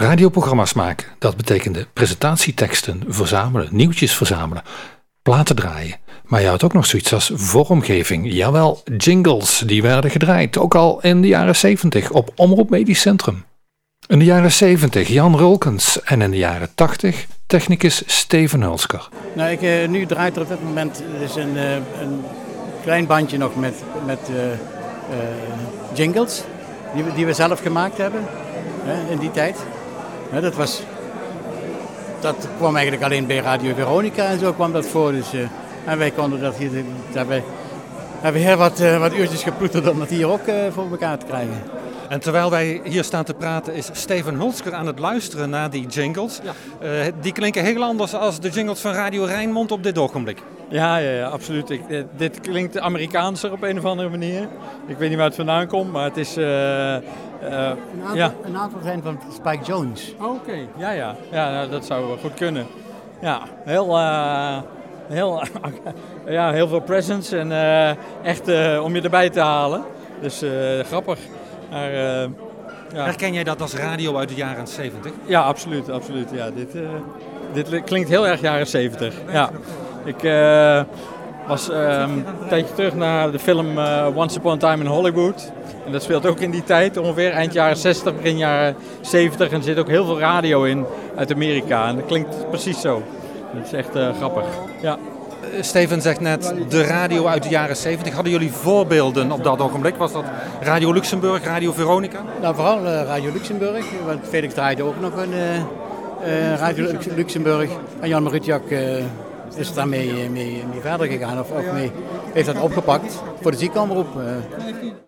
Radioprogramma's maken, dat betekende presentatieteksten verzamelen, nieuwtjes verzamelen, platen draaien. Maar je had ook nog zoiets als vormgeving. Jawel, jingles, die werden gedraaid, ook al in de jaren 70 op Omroep Medisch Centrum. In de jaren 70 Jan Rulkens en in de jaren 80 technicus Steven Hulsker. Nou, ik, eh, nu draait er op dit moment dus een, eh, een klein bandje nog met, met eh, jingles die we, die we zelf gemaakt hebben hè, in die tijd. Hè, dat, was, dat kwam eigenlijk alleen bij Radio Veronica en zo kwam dat voor. Dus, eh, en wij konden dat hier, daarbij hebben we heel wat, eh, wat uurtjes geploeterd om dat hier ook eh, voor elkaar te krijgen. En terwijl wij hier staan te praten, is Steven Hulsker aan het luisteren naar die jingles. Eh, die klinken heel anders als de jingles van Radio Rijnmond op dit ogenblik. Ja, ja, ja absoluut. Ik, eh, dit klinkt Amerikaanser op een of andere manier. Ik weet niet waar het vandaan komt, maar het is... eh, eh, Een aantal, ja. een aantal zijn van Spike Jones. Oké. Ja, ja. Ja, nou, dat zou goed kunnen. Ja, heel... eh, heel, ja, heel veel presence en eh, echt eh, om je erbij te halen. Dus eh, grappig. Maar, eh, ja. Herken jij dat als radio uit de jaren 70? Ja, absoluut. absoluut. Ja, dit, eh, dit li- klinkt heel erg jaren 70. Ja. Ik eh, was ehm, een tijdje terug naar de film eh, Once Upon a Time in Hollywood. En dat speelt ook in die tijd, ongeveer eind jaren 60, begin jaren 70. En er zit ook heel veel radio in uit Amerika. En dat klinkt precies zo. Dat is echt eh, grappig. Ja. Steven zegt net de radio uit de jaren 70. Hadden jullie voorbeelden op dat ogenblik? Was dat Radio Luxemburg, Radio Veronica? Nou, vooral eh, Radio Luxemburg, want Felix draaide ook nog een eh, eh, Radio Lux- Luxemburg. En Jan Marutjak eh, is daarmee mee, mee verder gegaan, of, mee, heeft dat opgepakt voor de ziekenomroep. eh.